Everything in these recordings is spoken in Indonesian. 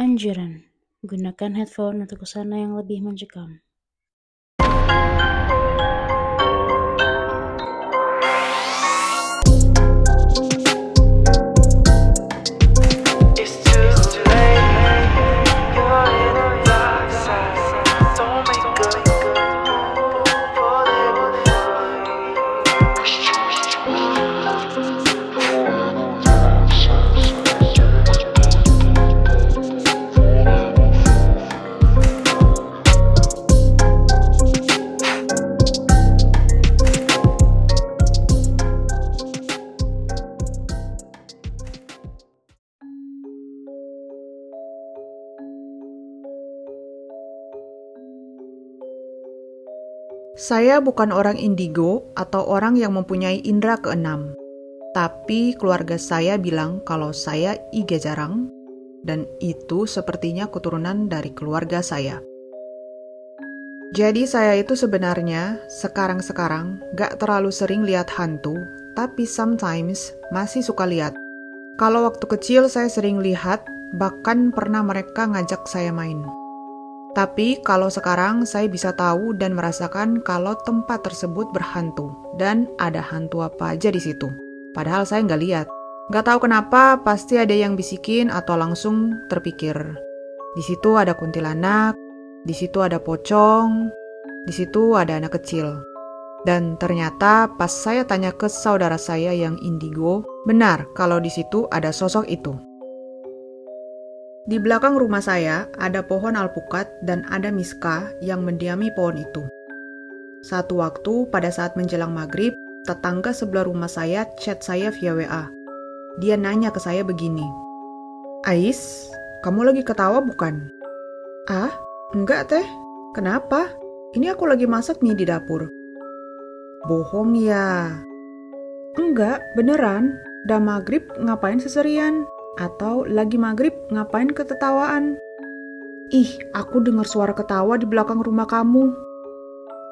Anjuran: gunakan headphone untuk suasana yang lebih mencekam. Saya bukan orang indigo atau orang yang mempunyai indera keenam. Tapi keluarga saya bilang kalau saya iga jarang, dan itu sepertinya keturunan dari keluarga saya. Jadi saya itu sebenarnya sekarang-sekarang gak terlalu sering lihat hantu, tapi sometimes masih suka lihat. Kalau waktu kecil saya sering lihat, bahkan pernah mereka ngajak saya main. Tapi kalau sekarang saya bisa tahu dan merasakan kalau tempat tersebut berhantu dan ada hantu apa aja di situ. Padahal saya nggak lihat. Nggak tahu kenapa pasti ada yang bisikin atau langsung terpikir. Di situ ada kuntilanak, di situ ada pocong, di situ ada anak kecil. Dan ternyata pas saya tanya ke saudara saya yang indigo, benar kalau di situ ada sosok itu. Di belakang rumah saya ada pohon alpukat dan ada miska yang mendiami pohon itu. Satu waktu pada saat menjelang maghrib, tetangga sebelah rumah saya chat saya via WA. Dia nanya ke saya begini, Ais, kamu lagi ketawa bukan? Ah, enggak teh. Kenapa? Ini aku lagi masak nih di dapur. Bohong ya. Enggak, beneran. Udah maghrib ngapain seserian? Atau lagi maghrib ngapain ketetawaan? Ih, aku dengar suara ketawa di belakang rumah kamu.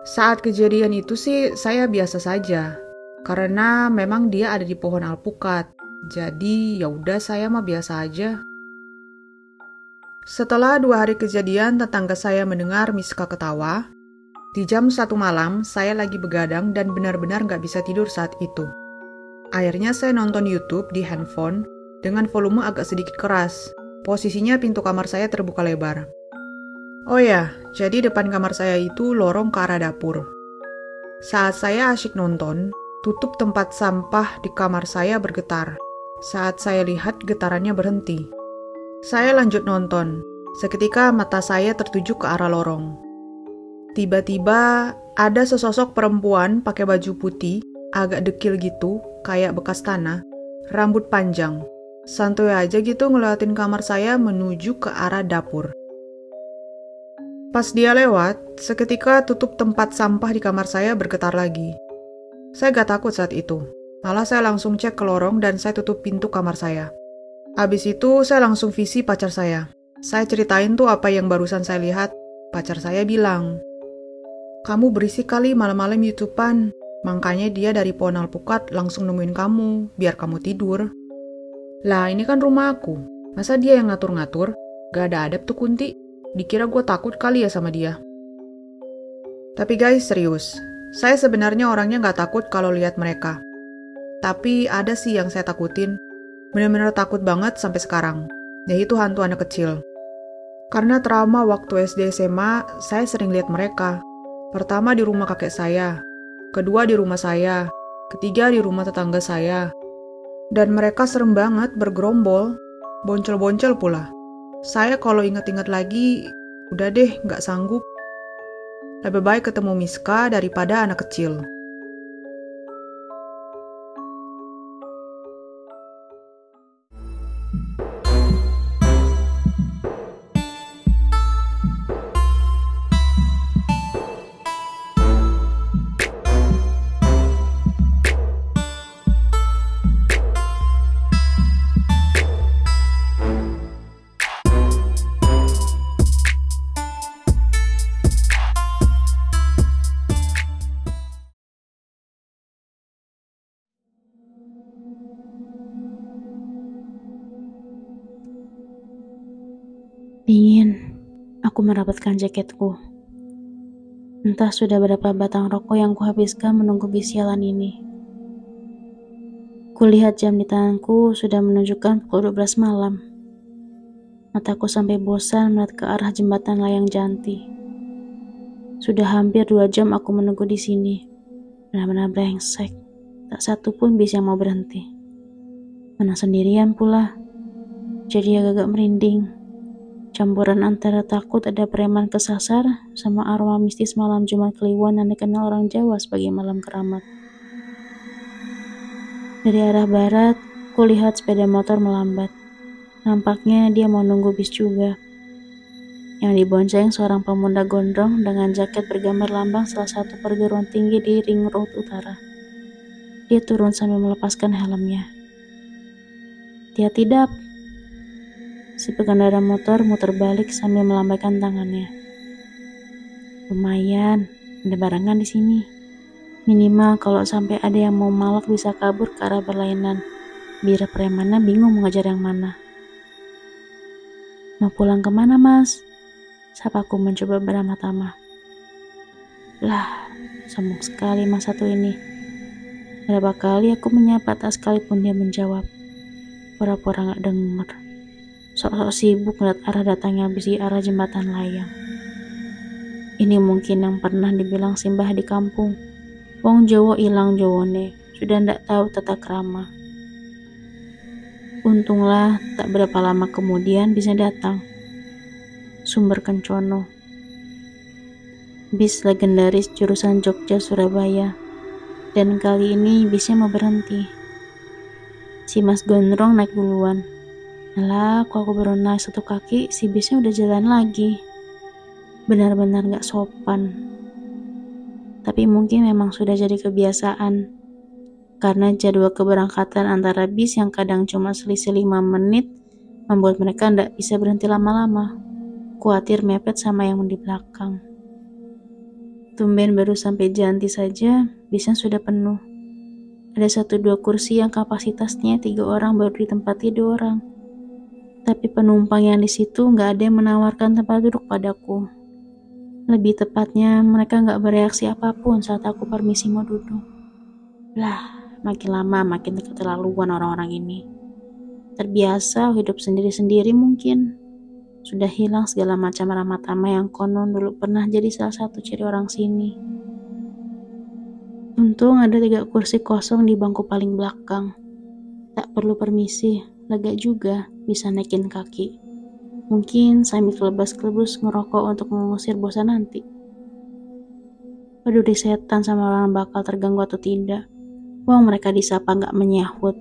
Saat kejadian itu sih saya biasa saja. Karena memang dia ada di pohon alpukat. Jadi ya udah saya mah biasa aja. Setelah dua hari kejadian, tetangga saya mendengar Miska ketawa. Di jam satu malam, saya lagi begadang dan benar-benar nggak bisa tidur saat itu. Akhirnya saya nonton YouTube di handphone dengan volume agak sedikit keras. Posisinya pintu kamar saya terbuka lebar. Oh ya, jadi depan kamar saya itu lorong ke arah dapur. Saat saya asyik nonton, tutup tempat sampah di kamar saya bergetar. Saat saya lihat getarannya berhenti. Saya lanjut nonton. Seketika mata saya tertuju ke arah lorong. Tiba-tiba ada sesosok perempuan pakai baju putih, agak dekil gitu, kayak bekas tanah, rambut panjang, Santuy aja gitu ngeliatin kamar saya menuju ke arah dapur. Pas dia lewat, seketika tutup tempat sampah di kamar saya bergetar lagi. Saya gak takut saat itu. Malah saya langsung cek ke lorong dan saya tutup pintu kamar saya. Habis itu saya langsung visi pacar saya. Saya ceritain tuh apa yang barusan saya lihat. Pacar saya bilang, kamu berisik kali malam-malam YouTubean. Makanya dia dari pohon alpukat langsung nemuin kamu, biar kamu tidur. Lah ini kan rumah aku. Masa dia yang ngatur-ngatur? Gak ada adab tuh Kunti. Dikira gue takut kali ya sama dia. Tapi guys, serius. Saya sebenarnya orangnya gak takut kalau lihat mereka. Tapi ada sih yang saya takutin. Bener-bener takut banget sampai sekarang. Yaitu hantu anak kecil. Karena trauma waktu SD SMA, saya sering lihat mereka. Pertama di rumah kakek saya, kedua di rumah saya, ketiga di rumah tetangga saya, dan mereka serem banget bergerombol, boncel-boncel pula. Saya kalau inget-inget lagi, udah deh nggak sanggup. Lebih baik ketemu Miska daripada anak kecil. Aku merapatkan jaketku. Entah sudah berapa batang rokok yang kuhabiskan menunggu bis sialan ini. Kulihat jam di tanganku sudah menunjukkan pukul 12 malam. Mataku sampai bosan melihat ke arah jembatan layang janti. Sudah hampir dua jam aku menunggu di sini. Benar-benar brengsek. Tak satu pun bis yang mau berhenti. Mana sendirian pula. Jadi agak-agak merinding. Campuran antara takut ada preman kesasar sama aroma mistis malam Jumat Kliwon yang dikenal orang Jawa sebagai malam keramat. Dari arah barat, kulihat sepeda motor melambat. Nampaknya dia mau nunggu bis juga. Yang dibonceng seorang pemuda gondrong dengan jaket bergambar lambang salah satu perguruan tinggi di Ring Road Utara. Dia turun sambil melepaskan helmnya. Dia tidak, Si pengendara motor muter balik sambil melambaikan tangannya. Lumayan, ada barengan di sini. Minimal kalau sampai ada yang mau malak bisa kabur ke arah berlainan. Biar premannya bingung mengajar yang mana. Mau pulang ke mana, Mas? Sapaku mencoba beramah-tamah. Lah, sombong sekali mas satu ini. Berapa kali aku menyapa tak sekalipun dia menjawab. Pura-pura gak denger sok-sok sibuk melihat arah datangnya bis di arah jembatan layang. Ini mungkin yang pernah dibilang Simbah di kampung. Wong Jowo ilang Jowone, sudah ndak tahu tata krama. Untunglah tak berapa lama kemudian bisa datang. Sumber Kencono. Bis legendaris jurusan Jogja Surabaya. Dan kali ini bisnya mau berhenti. Si Mas Gondrong naik duluan lah, kok aku baru naik satu kaki, si bisnya udah jalan lagi. Benar-benar gak sopan. Tapi mungkin memang sudah jadi kebiasaan. Karena jadwal keberangkatan antara bis yang kadang cuma selisih 5 menit, membuat mereka ndak bisa berhenti lama-lama. Kuatir mepet sama yang di belakang. Tumben baru sampai Janti saja, bisnya sudah penuh. Ada satu dua kursi yang kapasitasnya tiga orang baru ditempati dua orang tapi penumpang yang di situ nggak ada yang menawarkan tempat duduk padaku. Lebih tepatnya, mereka nggak bereaksi apa pun saat aku permisi mau duduk. Lah, makin lama makin keterlaluan orang-orang ini. Terbiasa hidup sendiri-sendiri mungkin. Sudah hilang segala macam ramah tamah yang konon dulu pernah jadi salah satu ciri orang sini. Untung ada tiga kursi kosong di bangku paling belakang. Tak perlu permisi, lega juga bisa naikin kaki. Mungkin sambil kelebas-kelebus ngerokok untuk mengusir bosan nanti. Peduli setan sama orang bakal terganggu atau tidak. Uang mereka disapa nggak menyahut.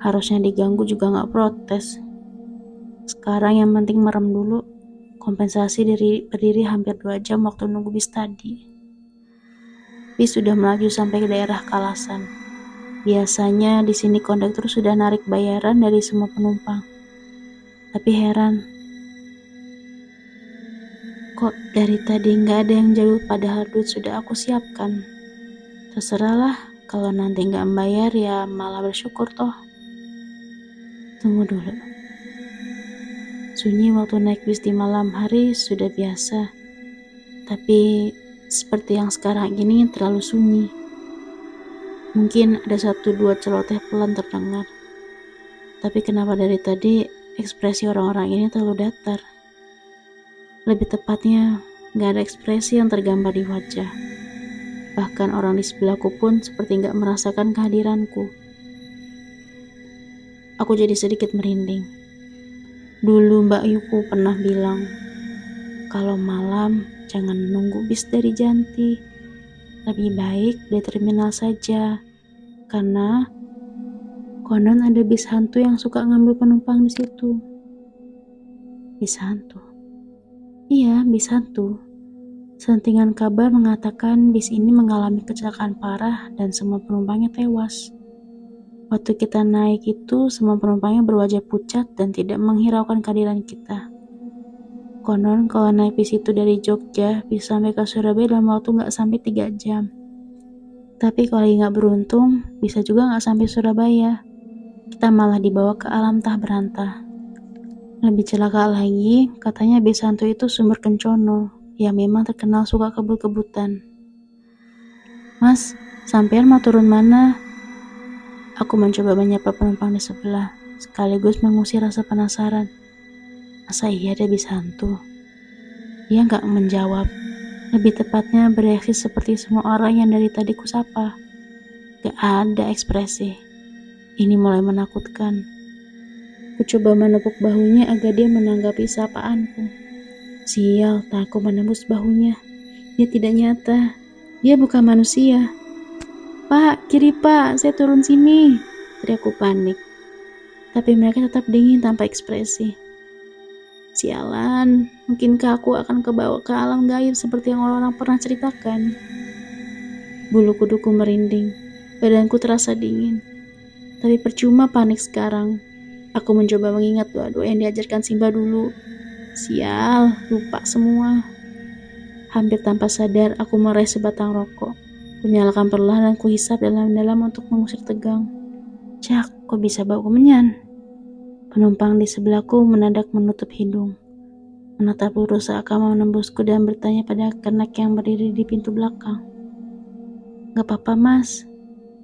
Harusnya diganggu juga nggak protes. Sekarang yang penting merem dulu. Kompensasi dari berdiri hampir dua jam waktu nunggu bis tadi. Bis sudah melaju sampai ke daerah Kalasan. Biasanya di sini konduktor sudah narik bayaran dari semua penumpang. Tapi heran, kok dari tadi nggak ada yang jauh padahal duit sudah aku siapkan. Terserahlah, kalau nanti nggak bayar ya malah bersyukur toh. Tunggu dulu. Sunyi waktu naik bis di malam hari sudah biasa. Tapi seperti yang sekarang ini terlalu sunyi. Mungkin ada satu dua celoteh pelan terdengar. Tapi kenapa dari tadi ekspresi orang-orang ini terlalu datar? Lebih tepatnya, gak ada ekspresi yang tergambar di wajah. Bahkan orang di sebelahku pun seperti gak merasakan kehadiranku. Aku jadi sedikit merinding. Dulu Mbak Yuku pernah bilang, kalau malam jangan menunggu bis dari Janti lebih baik di terminal saja, karena konon ada bis hantu yang suka ngambil penumpang di situ. Bis hantu? Iya, bis hantu. Sentingan kabar mengatakan bis ini mengalami kecelakaan parah dan semua penumpangnya tewas. Waktu kita naik itu, semua penumpangnya berwajah pucat dan tidak menghiraukan kehadiran kita. Konon kalau naik bis itu dari Jogja bisa sampai ke Surabaya dalam waktu nggak sampai 3 jam. Tapi kalau nggak beruntung, bisa juga nggak sampai Surabaya. Kita malah dibawa ke alam tak berantah. Lebih celaka lagi, katanya Besanto itu sumber kencono yang memang terkenal suka kebut-kebutan. Mas, sampean mau turun mana? Aku mencoba menyapa penumpang di sebelah, sekaligus mengusir rasa penasaran. Masa iya dia Besanto? Dia nggak menjawab. Lebih tepatnya bereaksi seperti semua orang yang dari tadi kusapa. Gak ada ekspresi. Ini mulai menakutkan. Ku coba menepuk bahunya agar dia menanggapi sapaanku. Sial, tak aku menembus bahunya. Dia tidak nyata. Dia bukan manusia. Pak, kiri pak, saya turun sini. Teriakku panik. Tapi mereka tetap dingin tanpa ekspresi. Sialan, mungkinkah aku akan kebawa ke alam gaib seperti yang orang-orang pernah ceritakan? Bulu kuduku merinding, badanku terasa dingin. Tapi percuma panik sekarang, Aku mencoba mengingat doa-doa yang diajarkan Simba dulu. Sial, lupa semua. Hampir tanpa sadar, aku meraih sebatang rokok. Kunyalakan perlahan dan kuhisap dalam-dalam untuk mengusir tegang. Cak, kok bisa bau kemenyan? Penumpang di sebelahku menadak menutup hidung. Menatap lurus seakan menembusku dan bertanya pada kenak yang berdiri di pintu belakang. Gak apa-apa mas,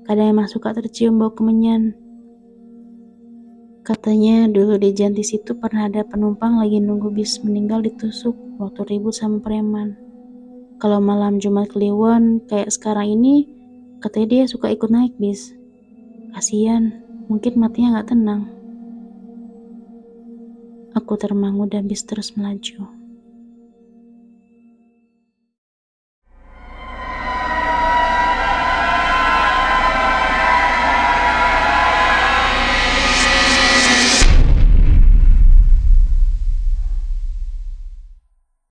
kadang emang suka tercium bau kemenyan. Katanya dulu di Jantis itu pernah ada penumpang lagi nunggu bis meninggal ditusuk waktu ribut sama preman. Kalau malam Jumat Kliwon kayak sekarang ini, katanya dia suka ikut naik bis. Kasian, mungkin matinya nggak tenang. Aku termangu dan bis terus melaju.